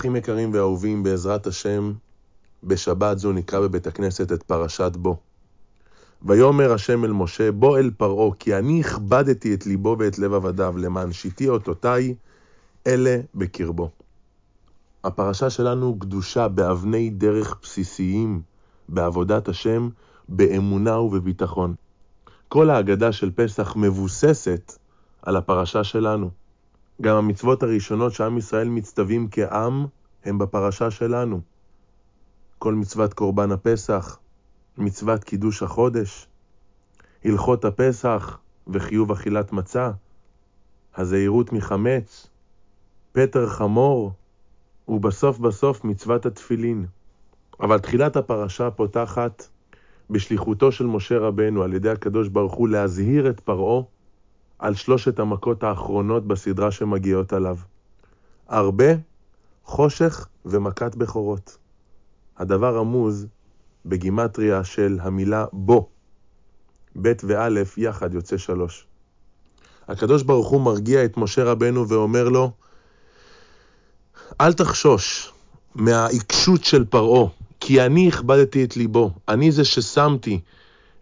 אחים יקרים ואהובים, בעזרת השם, בשבת זו נקרא בבית הכנסת את פרשת בו. ויאמר השם אל משה, בוא אל פרעה, כי אני הכבדתי את ליבו ואת לב עבדיו, למען שיתי אותותיי אלה בקרבו. הפרשה שלנו קדושה באבני דרך בסיסיים, בעבודת השם, באמונה ובביטחון. כל ההגדה של פסח מבוססת על הפרשה שלנו. גם המצוות הראשונות שעם ישראל מצטווים כעם, הם בפרשה שלנו. כל מצוות קורבן הפסח, מצוות קידוש החודש, הלכות הפסח וחיוב אכילת מצה, הזהירות מחמץ, פטר חמור, ובסוף בסוף מצוות התפילין. אבל תחילת הפרשה פותחת בשליחותו של משה רבנו על ידי הקדוש ברוך הוא להזהיר את פרעה על שלושת המכות האחרונות בסדרה שמגיעות עליו. הרבה, חושך ומכת בכורות. הדבר רמוז בגימטריה של המילה בו. ב' וא' יחד יוצא שלוש. הקדוש ברוך הוא מרגיע את משה רבנו ואומר לו, אל תחשוש מהעיקשות של פרעה, כי אני הכבדתי את ליבו, אני זה ששמתי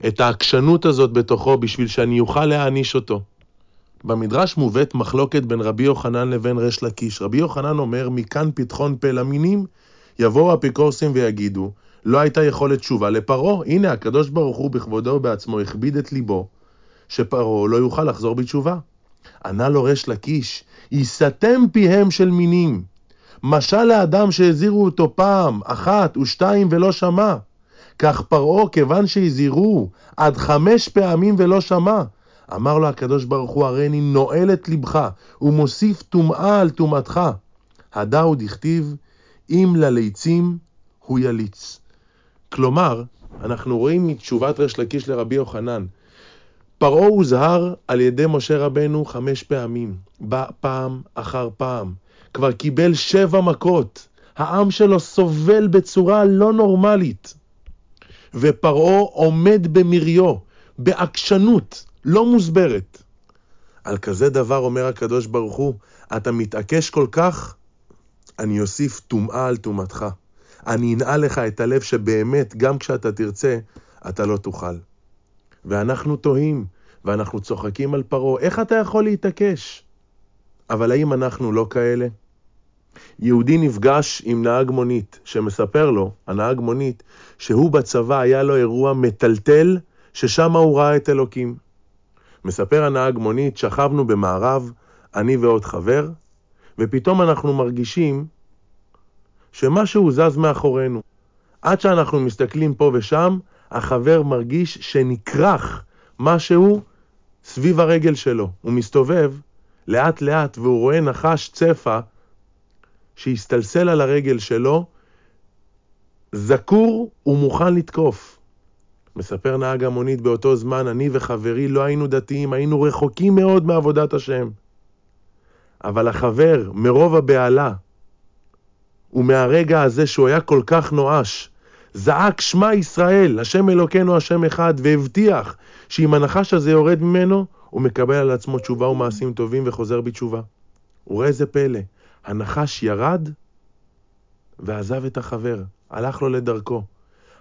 את העקשנות הזאת בתוכו בשביל שאני אוכל להעניש אותו. במדרש מובאת מחלוקת בין רבי יוחנן לבין ריש לקיש. רבי יוחנן אומר, מכאן פתחון פה למינים, יבואו אפיקורסים ויגידו, לא הייתה יכולת תשובה לפרעה. הנה, הקדוש ברוך הוא בכבודו ובעצמו הכביד את ליבו, שפרעה לא יוכל לחזור בתשובה. ענה לו ריש לקיש, ייסתם פיהם של מינים. משל לאדם שהזהירו אותו פעם, אחת ושתיים ולא שמע. כך פרעה, כיוון שהזהירו עד חמש פעמים ולא שמע, אמר לו הקדוש ברוך הוא, הריני נועל את לבך, ומוסיף טומאה על טומאתך. הדא הוא דכתיב, אם לליצים הוא יליץ. כלומר, אנחנו רואים מתשובת ריש לקיש לרבי יוחנן, פרעה הוזהר על ידי משה רבנו חמש פעמים, בא פעם אחר פעם, כבר קיבל שבע מכות, העם שלו סובל בצורה לא נורמלית, ופרעה עומד במריו, בעקשנות, לא מוסברת. על כזה דבר אומר הקדוש ברוך הוא, אתה מתעקש כל כך, אני אוסיף טומאה על טומאתך. אני אנעל לך את הלב שבאמת, גם כשאתה תרצה, אתה לא תוכל. ואנחנו תוהים, ואנחנו צוחקים על פרעה, איך אתה יכול להתעקש? אבל האם אנחנו לא כאלה? יהודי נפגש עם נהג מונית, שמספר לו, הנהג מונית, שהוא בצבא היה לו אירוע מטלטל, ששם הוא ראה את אלוקים. מספר הנהג מונית, שכבנו במערב, אני ועוד חבר, ופתאום אנחנו מרגישים שמשהו זז מאחורינו. עד שאנחנו מסתכלים פה ושם, החבר מרגיש שנכרך משהו סביב הרגל שלו. הוא מסתובב לאט לאט והוא רואה נחש צפה שהסתלסל על הרגל שלו, זקור ומוכן לתקוף. מספר נהג המונית באותו זמן, אני וחברי לא היינו דתיים, היינו רחוקים מאוד מעבודת השם. אבל החבר, מרוב הבהלה, ומהרגע הזה שהוא היה כל כך נואש, זעק שמע ישראל, השם אלוקינו השם אחד, והבטיח שאם הנחש הזה יורד ממנו, הוא מקבל על עצמו תשובה ומעשים טובים וחוזר בתשובה. וראה איזה פלא, הנחש ירד ועזב את החבר, הלך לו לדרכו.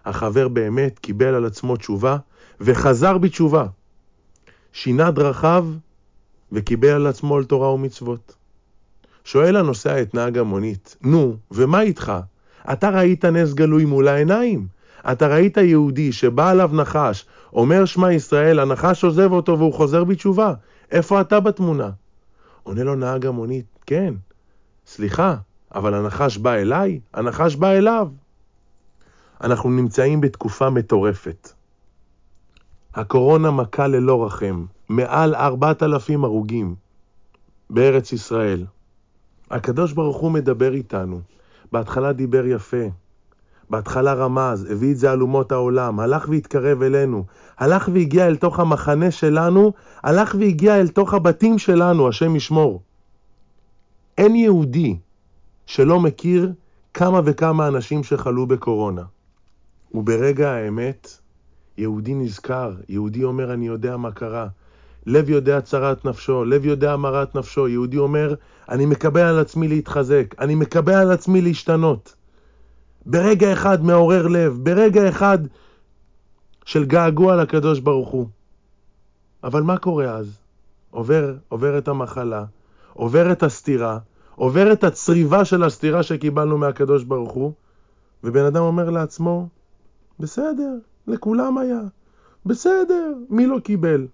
החבר באמת קיבל על עצמו תשובה וחזר בתשובה. שינה דרכיו וקיבל על עצמו על תורה ומצוות. שואל הנוסע את נהג המונית, נו, ומה איתך? אתה ראית נס גלוי מול העיניים. אתה ראית יהודי שבא עליו נחש, אומר שמע ישראל, הנחש עוזב אותו והוא חוזר בתשובה. איפה אתה בתמונה? עונה לו נהג המונית, כן, סליחה, אבל הנחש בא אליי? הנחש בא אליו. אנחנו נמצאים בתקופה מטורפת. הקורונה מכה ללא רחם, מעל ארבעת אלפים הרוגים בארץ ישראל. הקדוש ברוך הוא מדבר איתנו. בהתחלה דיבר יפה, בהתחלה רמז, הביא את זה על אומות העולם, הלך והתקרב אלינו, הלך והגיע אל תוך המחנה שלנו, הלך והגיע אל תוך הבתים שלנו, השם ישמור. אין יהודי שלא מכיר כמה וכמה אנשים שחלו בקורונה. וברגע האמת, יהודי נזכר, יהודי אומר, אני יודע מה קרה. לב יודע צרת נפשו, לב יודע מרת נפשו. יהודי אומר, אני מקבל על עצמי להתחזק, אני מקבל על עצמי להשתנות. ברגע אחד מעורר לב, ברגע אחד של געגוע לקדוש ברוך הוא. אבל מה קורה אז? עובר, עובר את המחלה, עובר את הסתירה, עובר את הצריבה של הסתירה שקיבלנו מהקדוש ברוך הוא, ובן אדם אומר לעצמו, בסדר, לכולם היה, בסדר, מי לא קיבל?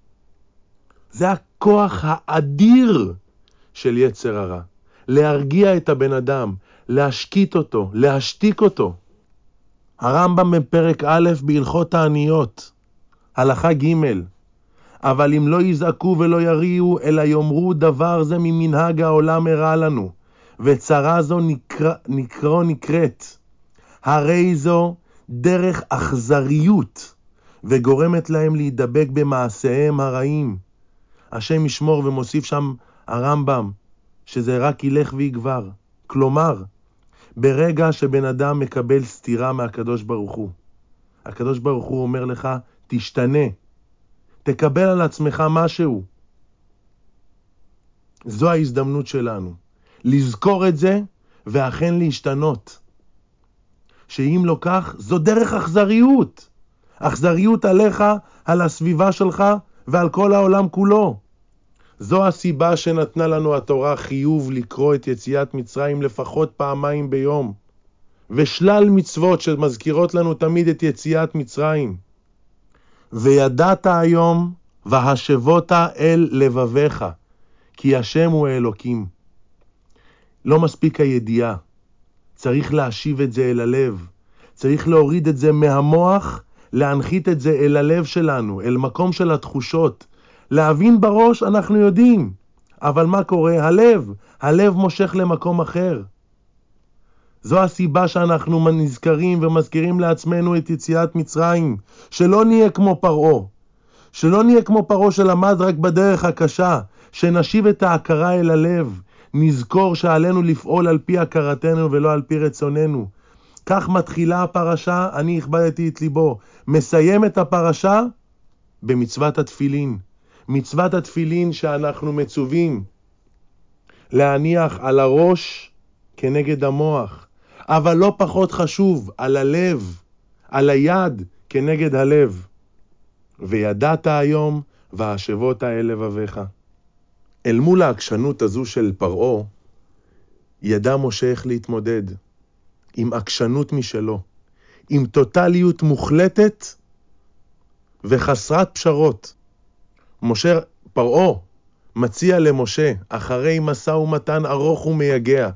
זה הכוח האדיר של יצר הרע. להרגיע את הבן אדם, להשקיט אותו, להשתיק אותו. הרמב"ם בפרק א' בהלכות העניות, הלכה ג' אבל אם לא יזעקו ולא יריעו, אלא יאמרו דבר זה ממנהג העולם הרע לנו, וצרה זו נקרא, נקרא נקראת. הרי זו דרך אכזריות, וגורמת להם להידבק במעשיהם הרעים. השם ישמור ומוסיף שם הרמב"ם, שזה רק ילך ויגבר. כלומר, ברגע שבן אדם מקבל סתירה מהקדוש ברוך הוא, הקדוש ברוך הוא אומר לך, תשתנה, תקבל על עצמך משהו. זו ההזדמנות שלנו, לזכור את זה ואכן להשתנות. שאם לא כך, זו דרך אכזריות. אכזריות עליך, על הסביבה שלך ועל כל העולם כולו. זו הסיבה שנתנה לנו התורה חיוב לקרוא את יציאת מצרים לפחות פעמיים ביום, ושלל מצוות שמזכירות לנו תמיד את יציאת מצרים. וידעת היום והשבות אל לבביך, כי השם הוא האלוקים. לא מספיק הידיעה, צריך להשיב את זה אל הלב, צריך להוריד את זה מהמוח, להנחית את זה אל הלב שלנו, אל מקום של התחושות, להבין בראש אנחנו יודעים, אבל מה קורה? הלב, הלב מושך למקום אחר. זו הסיבה שאנחנו נזכרים ומזכירים לעצמנו את יציאת מצרים, שלא נהיה כמו פרעה, שלא נהיה כמו פרעה שלמד רק בדרך הקשה, שנשיב את ההכרה אל הלב, נזכור שעלינו לפעול על פי הכרתנו ולא על פי רצוננו. כך מתחילה הפרשה, אני הכבדתי את ליבו. מסיים את הפרשה במצוות התפילין. מצוות התפילין שאנחנו מצווים להניח על הראש כנגד המוח, אבל לא פחות חשוב, על הלב, על היד כנגד הלב. וידעת היום, והשבות אל לבביך. אל מול העקשנות הזו של פרעה, ידע משה איך להתמודד עם עקשנות משלו, עם טוטליות מוחלטת וחסרת פשרות. משה, פרעה, מציע למשה, אחרי משא ומתן ארוך ומייגע,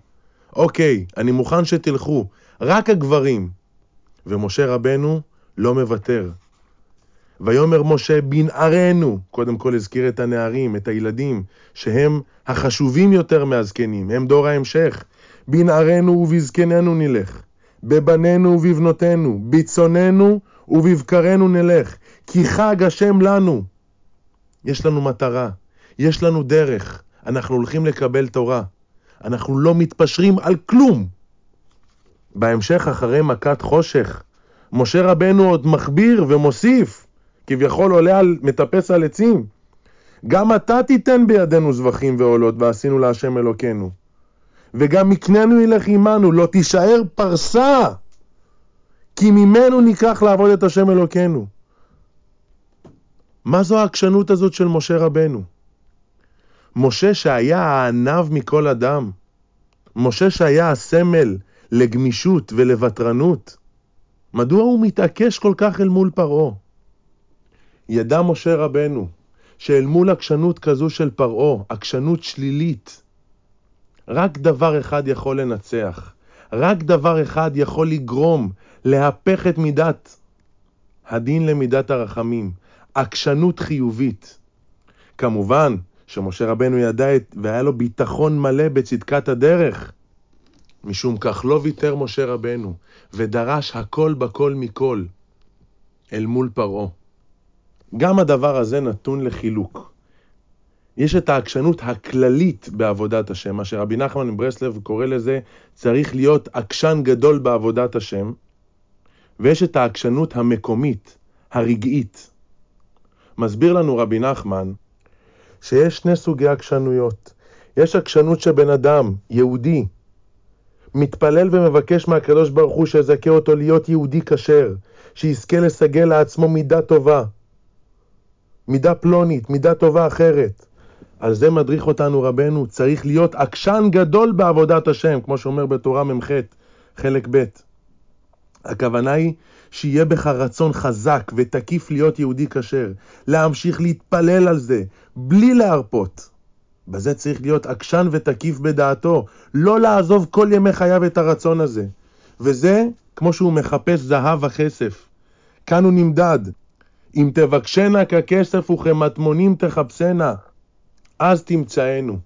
אוקיי, אני מוכן שתלכו, רק הגברים. ומשה רבנו לא מוותר. ויאמר משה בנערינו, קודם כל הזכיר את הנערים, את הילדים, שהם החשובים יותר מהזקנים, הם דור ההמשך. בנערינו ובזקנינו נלך, בבנינו ובבנותינו, בצוננו ובבקרנו נלך, כי חג השם לנו. יש לנו מטרה, יש לנו דרך, אנחנו הולכים לקבל תורה. אנחנו לא מתפשרים על כלום. בהמשך, אחרי מכת חושך, משה רבנו עוד מכביר ומוסיף, כביכול עולה על, מטפס על עצים. גם אתה תיתן בידינו זבחים ועולות, ועשינו להשם אלוקינו. וגם מקננו ילך עמנו, לא תישאר פרסה, כי ממנו ניקח לעבוד את השם אלוקינו. מה זו העקשנות הזאת של משה רבנו? משה שהיה הענב מכל אדם, משה שהיה הסמל לגמישות ולוותרנות, מדוע הוא מתעקש כל כך אל מול פרעה? ידע משה רבנו שאל מול עקשנות כזו של פרעה, עקשנות שלילית, רק דבר אחד יכול לנצח, רק דבר אחד יכול לגרום להפך את מידת הדין למידת הרחמים, עקשנות חיובית. כמובן שמשה רבנו ידע את, והיה לו ביטחון מלא בצדקת הדרך. משום כך לא ויתר משה רבנו, ודרש הכל בכל מכל אל מול פרעה. גם הדבר הזה נתון לחילוק. יש את העקשנות הכללית בעבודת השם, מה שרבי נחמן מברסלב קורא לזה, צריך להיות עקשן גדול בעבודת השם, ויש את העקשנות המקומית, הרגעית. מסביר לנו רבי נחמן, שיש שני סוגי עקשנויות. יש עקשנות שבן אדם, יהודי, מתפלל ומבקש מהקדוש ברוך הוא שיזכה אותו להיות יהודי כשר, שיזכה לסגל לעצמו מידה טובה, מידה פלונית, מידה טובה אחרת. על זה מדריך אותנו רבנו, צריך להיות עקשן גדול בעבודת השם, כמו שאומר בתורה מ"ח, חלק ב'. הכוונה היא שיהיה בך רצון חזק ותקיף להיות יהודי כשר, להמשיך להתפלל על זה, בלי להרפות. בזה צריך להיות עקשן ותקיף בדעתו, לא לעזוב כל ימי חייו את הרצון הזה. וזה כמו שהוא מחפש זהב וכסף. כאן הוא נמדד. אם תבקשנה ככסף וכמטמונים תחפשנה, אז תמצאנו.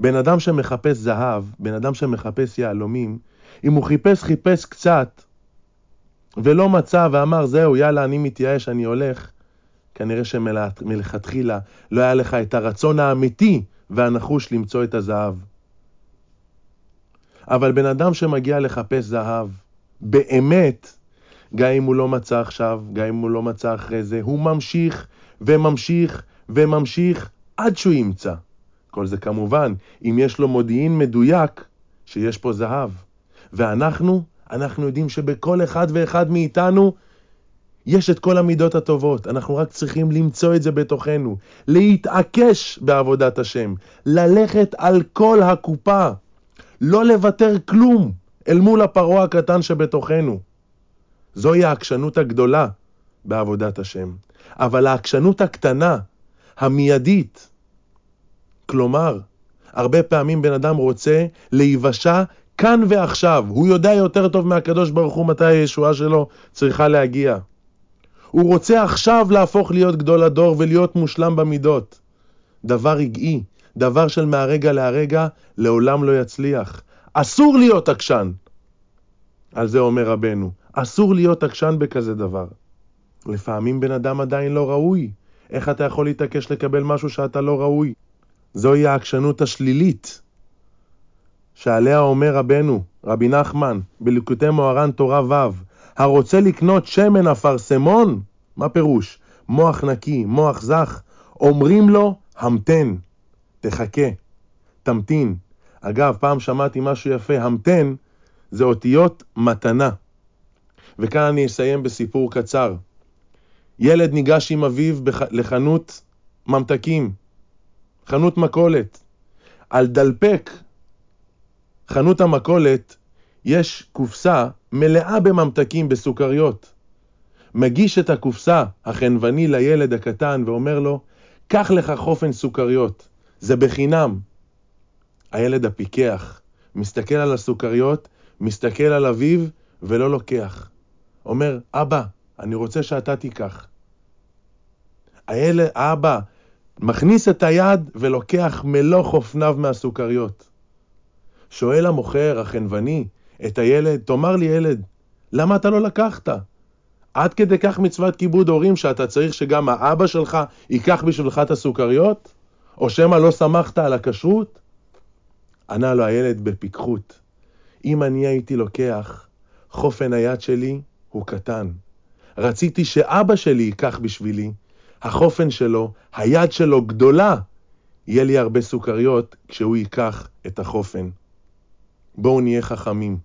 בן אדם שמחפש זהב, בן אדם שמחפש יהלומים, אם הוא חיפש חיפש קצת, ולא מצא ואמר, זהו, יאללה, אני מתייאש, אני הולך, כנראה שמלכתחילה לא היה לך את הרצון האמיתי והנחוש למצוא את הזהב. אבל בן אדם שמגיע לחפש זהב, באמת, גם אם הוא לא מצא עכשיו, גם אם הוא לא מצא אחרי זה, הוא ממשיך וממשיך וממשיך עד שהוא ימצא. כל זה כמובן, אם יש לו מודיעין מדויק שיש פה זהב. ואנחנו, אנחנו יודעים שבכל אחד ואחד מאיתנו יש את כל המידות הטובות, אנחנו רק צריכים למצוא את זה בתוכנו, להתעקש בעבודת השם, ללכת על כל הקופה, לא לוותר כלום אל מול הפרעה הקטן שבתוכנו. זוהי העקשנות הגדולה בעבודת השם. אבל העקשנות הקטנה, המיידית, כלומר, הרבה פעמים בן אדם רוצה להיוושע כאן ועכשיו. הוא יודע יותר טוב מהקדוש ברוך הוא מתי הישועה שלו צריכה להגיע. הוא רוצה עכשיו להפוך להיות גדול הדור ולהיות מושלם במידות. דבר רגעי, דבר של מהרגע להרגע, לעולם לא יצליח. אסור להיות עקשן. על זה אומר רבנו. אסור להיות עקשן בכזה דבר. לפעמים בן אדם עדיין לא ראוי. איך אתה יכול להתעקש לקבל משהו שאתה לא ראוי? זוהי העקשנות השלילית, שעליה אומר רבנו, רבי נחמן, בליקוטי מוהר"ן תורה ו', הרוצה לקנות שמן אפרסמון, מה פירוש? מוח נקי, מוח זך, אומרים לו, המתן, תחכה, תמתין. אגב, פעם שמעתי משהו יפה, המתן זה אותיות מתנה. וכאן אני אסיים בסיפור קצר. ילד ניגש עם אביו בח... לחנות ממתקים, חנות מכולת. על דלפק חנות המכולת יש קופסה מלאה בממתקים, בסוכריות. מגיש את הקופסה החנווני לילד הקטן ואומר לו, קח לך חופן סוכריות, זה בחינם. הילד הפיקח מסתכל על הסוכריות, מסתכל על אביו ולא לוקח. אומר, אבא, אני רוצה שאתה תיקח. הילד, האבא מכניס את היד ולוקח מלוא חופניו מהסוכריות. שואל המוכר, החנווני, את הילד, תאמר לי ילד, למה אתה לא לקחת? עד כדי כך מצוות כיבוד הורים שאתה צריך שגם האבא שלך ייקח בשבילך את הסוכריות? או שמא לא סמכת על הכשרות? ענה לו הילד בפיקחות, אם אני הייתי לוקח, חופן היד שלי הוא קטן. רציתי שאבא שלי ייקח בשבילי, החופן שלו, היד שלו גדולה, יהיה לי הרבה סוכריות כשהוא ייקח את החופן. בואו נהיה חכמים,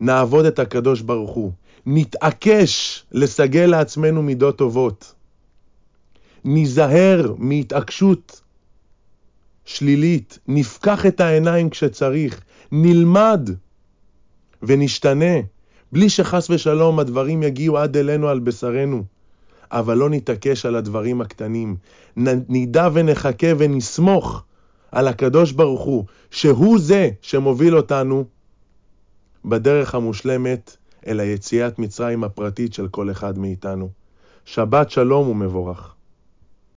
נעבוד את הקדוש ברוך הוא, נתעקש לסגל לעצמנו מידות טובות, ניזהר מהתעקשות שלילית, נפקח את העיניים כשצריך, נלמד ונשתנה, בלי שחס ושלום הדברים יגיעו עד אלינו על בשרנו. אבל לא נתעקש על הדברים הקטנים. נדע ונחכה ונסמוך על הקדוש ברוך הוא, שהוא זה שמוביל אותנו בדרך המושלמת אל היציאת מצרים הפרטית של כל אחד מאיתנו. שבת שלום ומבורך.